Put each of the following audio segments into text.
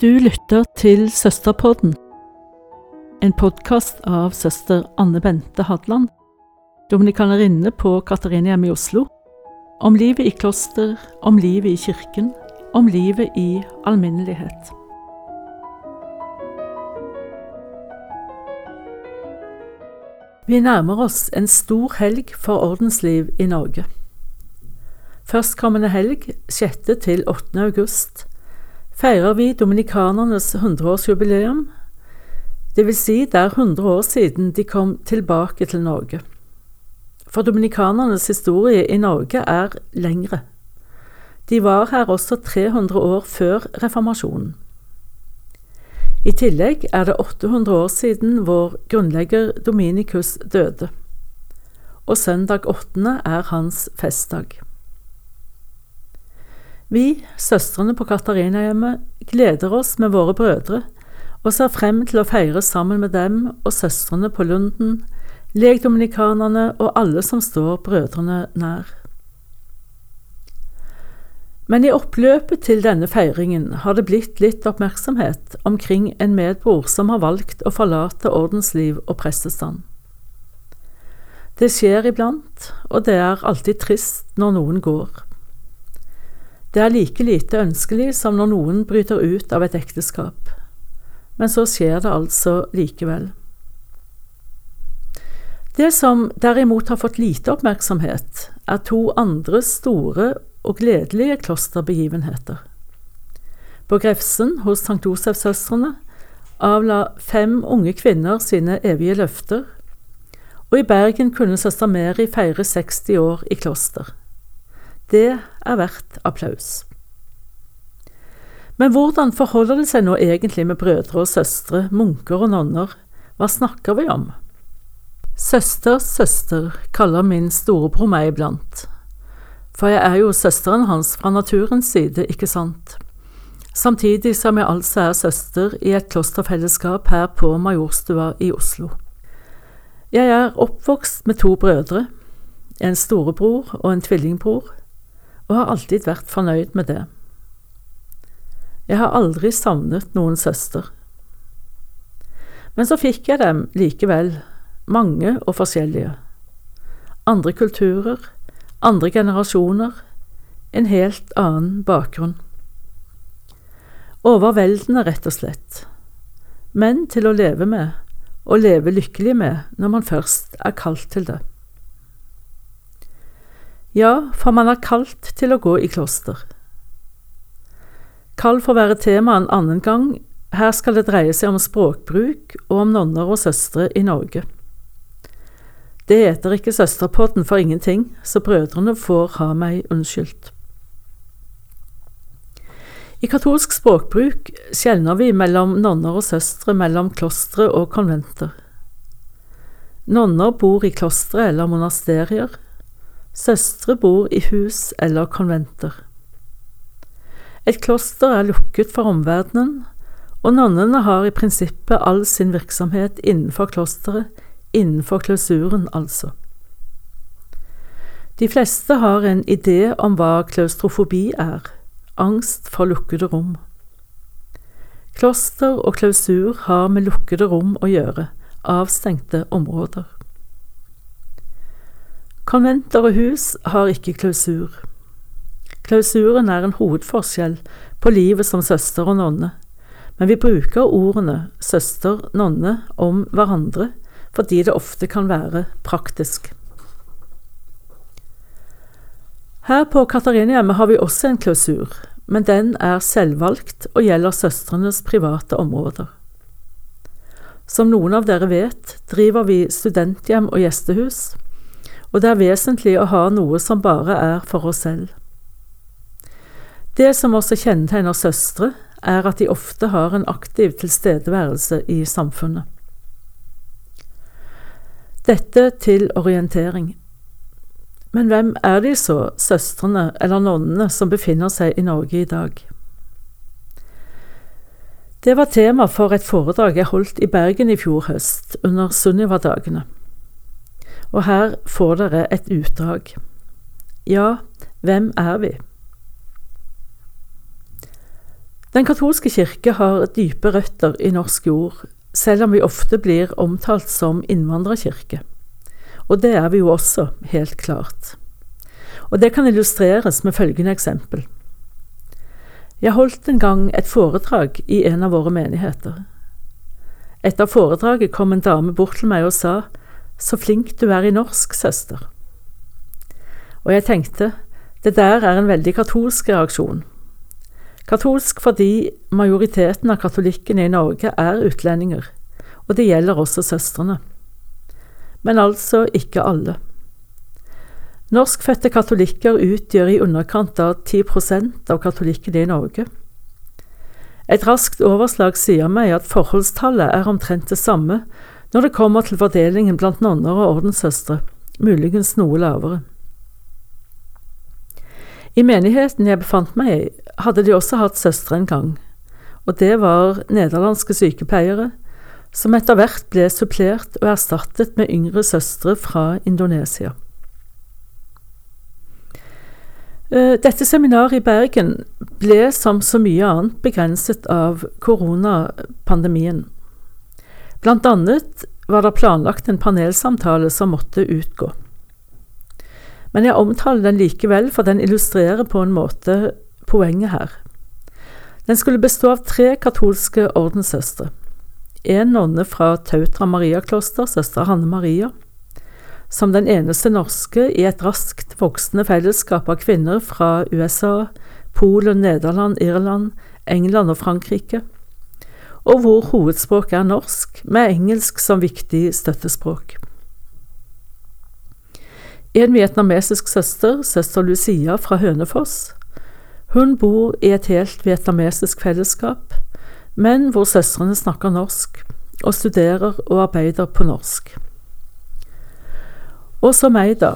Du lytter til Søsterpodden, en podkast av søster Anne Bente Hadland, dominikanerinne på Katarinehjemmet i Oslo, om livet i kloster, om livet i kirken, om livet i alminnelighet. Vi nærmer oss en stor helg for ordensliv i Norge. Førstkommende helg, 6. til 8. august, feirer vi dominikanernes 100-årsjubileum, dvs. Si det er 100 år siden de kom tilbake til Norge. For dominikanernes historie i Norge er lengre. De var her også 300 år før reformasjonen. I tillegg er det 800 år siden vår grunnlegger Dominikus døde, og søndag 8. er hans festdag. Vi, søstrene på Katarinahjemmet, gleder oss med våre brødre og ser frem til å feire sammen med dem og søstrene på Lunden, legdominikanerne og alle som står brødrene nær. Men i oppløpet til denne feiringen har det blitt litt oppmerksomhet omkring en medbror som har valgt å forlate ordensliv og prestestand. Det skjer iblant, og det er alltid trist når noen går. Det er like lite ønskelig som når noen bryter ut av et ekteskap. Men så skjer det altså likevel. Det som derimot har fått lite oppmerksomhet, er to andre store og gledelige klosterbegivenheter. På Grefsen hos St. Søstrene avla fem unge kvinner sine evige løfter, og i Bergen kunne søster Mary feire 60 år i kloster. Det er verdt applaus. Men hvordan forholder det seg nå egentlig med brødre og søstre, munker og nonner, hva snakker vi om? Søsters søster kaller min storebror meg iblant, for jeg er jo søsteren hans fra naturens side, ikke sant? Samtidig som jeg altså er søster i et klosterfellesskap her på Majorstua i Oslo. Jeg er oppvokst med to brødre, en storebror og en tvillingbror, og har alltid vært fornøyd med det. Jeg har aldri savnet noen søster. Men så fikk jeg dem likevel, mange og forskjellige. Andre kulturer, andre generasjoner, en helt annen bakgrunn. Overveldende, rett og slett, men til å leve med, og leve lykkelig med når man først er kalt til det. Ja, for man er kalt til å gå i kloster. Kall får være tema en annen gang, her skal det dreie seg om språkbruk og om nonner og søstre i Norge. Det heter ikke Søsterpodden for ingenting, så brødrene får ha meg unnskyldt. I katolsk språkbruk skjelner vi mellom nonner og søstre mellom klostre og konventer. Nonner bor i klostre eller monasterier, Søstre bor i hus eller konventer. Et kloster er lukket for omverdenen, og nonnene har i prinsippet all sin virksomhet innenfor klosteret, innenfor klausuren altså. De fleste har en idé om hva klaustrofobi er, angst for lukkede rom. Kloster og klausur har med lukkede rom å gjøre, avstengte områder. Konventer og hus har ikke klausur. Klausuren er en hovedforskjell på livet som søster og nonne, men vi bruker ordene søster, nonne om hverandre fordi det ofte kan være praktisk. Her på Katarinehjemmet har vi også en klausur, men den er selvvalgt og gjelder søstrenes private områder. Som noen av dere vet, driver vi studenthjem og gjestehus, og det er vesentlig å ha noe som bare er for oss selv. Det som også kjennetegner søstre, er at de ofte har en aktiv tilstedeværelse i samfunnet. Dette til orientering. Men hvem er de så, søstrene eller nonnene, som befinner seg i Norge i dag? Det var tema for et foredrag jeg holdt i Bergen i fjor høst, under Sunniva-dagene og her får dere et utdrag. Ja, hvem er vi? Den katolske kirke har dype røtter i norsk jord, selv om vi ofte blir omtalt som innvandrerkirke. Og det er vi jo også, helt klart. Og det kan illustreres med følgende eksempel. Jeg holdt en gang et foredrag i en av våre menigheter. Etter foredraget kom en dame bort til meg og sa Så flink du er i norsk, søster. Og jeg tenkte det der er en veldig katolsk reaksjon. Katolsk fordi majoriteten av katolikkene i Norge er utlendinger, og det gjelder også søstrene. Men altså ikke alle. Norskfødte katolikker utgjør i underkant av 10% av katolikkene i Norge. Et raskt overslag sier meg at forholdstallet er omtrent det samme når det kommer til fordelingen blant nonner og ordenssøstre, muligens noe lavere. I menigheten jeg befant meg i, hadde de også hatt søstre en gang, og det var nederlandske sykepleiere, som etter hvert ble supplert og erstattet med yngre søstre fra Indonesia. Eh, dette seminaret i Bergen ble som så mye annet begrenset av koronapandemien. Blant annet var det planlagt en panelsamtale som måtte utgå. Men jeg omtaler den likevel, for den illustrerer på en måte poenget her. Den skulle bestå av tre katolske ordenssøstre. En nonne fra Tautra Mariakloster, søster Hanne Maria, som den eneste norske i et raskt voksende fellesskap av kvinner fra USA, Polen, Nederland, Irland, England og Frankrike, og hvor hovedspråket er norsk, med engelsk som viktig støttespråk. En vietnamesisk søster, søster Lucia fra Hønefoss, hun bor i et helt vietnamesisk fellesskap, men hvor søstrene snakker norsk og studerer og arbeider på norsk. Og så meg, da.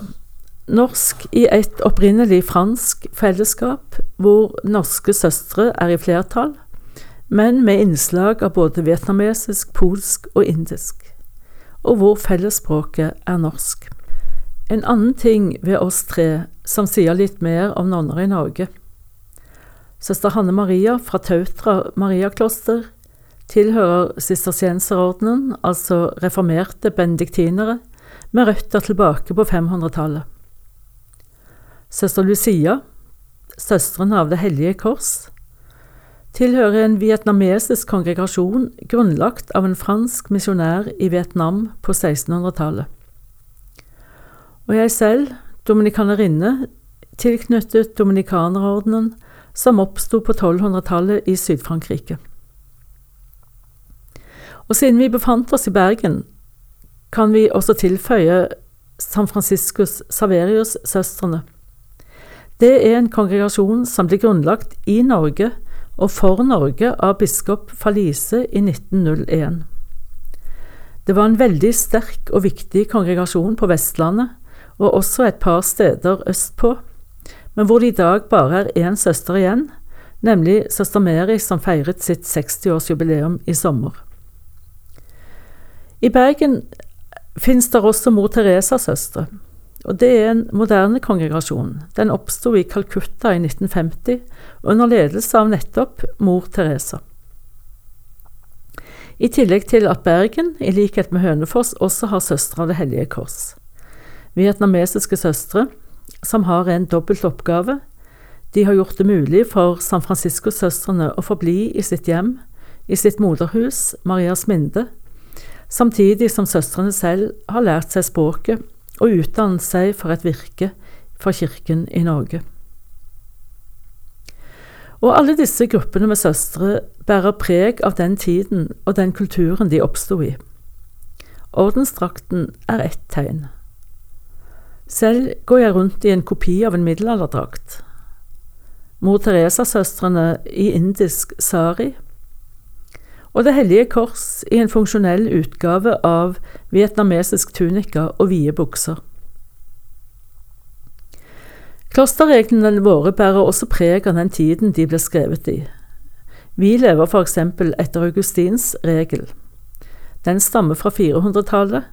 Norsk i et opprinnelig fransk fellesskap, hvor norske søstre er i flertall, men med innslag av både vietnamesisk, polsk og indisk, og hvor fellesspråket er norsk. En annen ting ved oss tre som sier litt mer om nonner i Norge, Søster Hanne Maria fra Tautra Mariakloster tilhører sistersienserordenen, altså reformerte benediktinere, med røtter tilbake på 500-tallet. Søster Lucia, søsteren av Det hellige kors, tilhører en vietnamesisk kongregasjon grunnlagt av en fransk misjonær i Vietnam på 1600-tallet. Og jeg selv, dominikanerinne, tilknyttet dominikanerordenen, som oppsto på 1200-tallet i Syd-Frankrike. Og siden vi befant oss i Bergen, kan vi også tilføye San Franciscus Saverius-søstrene. Det er en kongregasjon som ble grunnlagt i Norge og for Norge av biskop Falise i 1901. Det var en veldig sterk og viktig kongregasjon på Vestlandet, og også et par steder østpå, men hvor det i dag bare er én søster igjen, nemlig søster Mary, som feiret sitt 60-årsjubileum i sommer. I Bergen finnes det også Mor Teresa-søstre, og det er en moderne kongregasjon. Den oppsto i Calcutta i 1950 under ledelse av nettopp Mor Teresa. I tillegg til at Bergen, i likhet med Hønefoss, også har Søstre av Det hellige kors. Vietnamesiske søstre som har en dobbelt oppgave. De har gjort det mulig for San Francisco-søstrene å forbli i sitt hjem, i sitt moderhus, Marias Minde, samtidig som søstrene selv har lært seg språket og utdannet seg for et virke for Kirken i Norge. Og alle disse gruppene med søstre bærer preg av den tiden og den kulturen de oppsto i. Ordensdrakten er ett tegn. Selv går jeg rundt i en kopi av en middelalderdrakt. Mor Teresa-søstrene i indisk sari. Og Det hellige kors i en funksjonell utgave av vietnamesisk tunika og vide bukser. Klosterreglene våre bærer også preg av den tiden de ble skrevet i. Vi lever f.eks. etter Augustins regel. Den stammer fra 400-tallet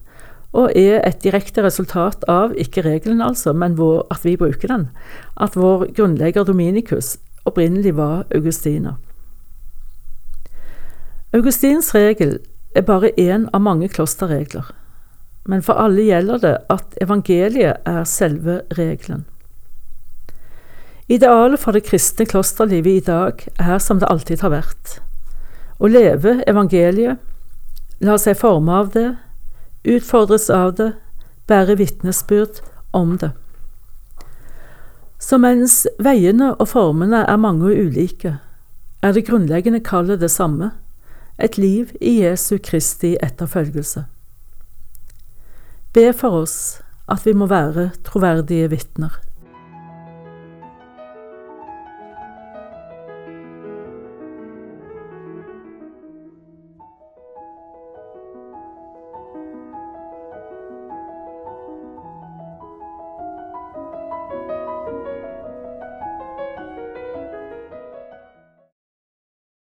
og er et direkte resultat av, ikke regelen altså, men vår, at vi bruker den, at vår grunnlegger Dominikus opprinnelig var augustiner. Augustins regel er bare én av mange klosterregler, men for alle gjelder det at evangeliet er selve regelen. Idealet for det kristne klosterlivet i dag er som det alltid har vært. Å leve evangeliet, la seg forme av det, utfordres av det, bære vitnesbyrd om det. Så mens veiene og formene er mange og ulike, er det grunnleggende kallet det samme – et liv i Jesu Kristi etterfølgelse. Be for oss at vi må være troverdige vitner.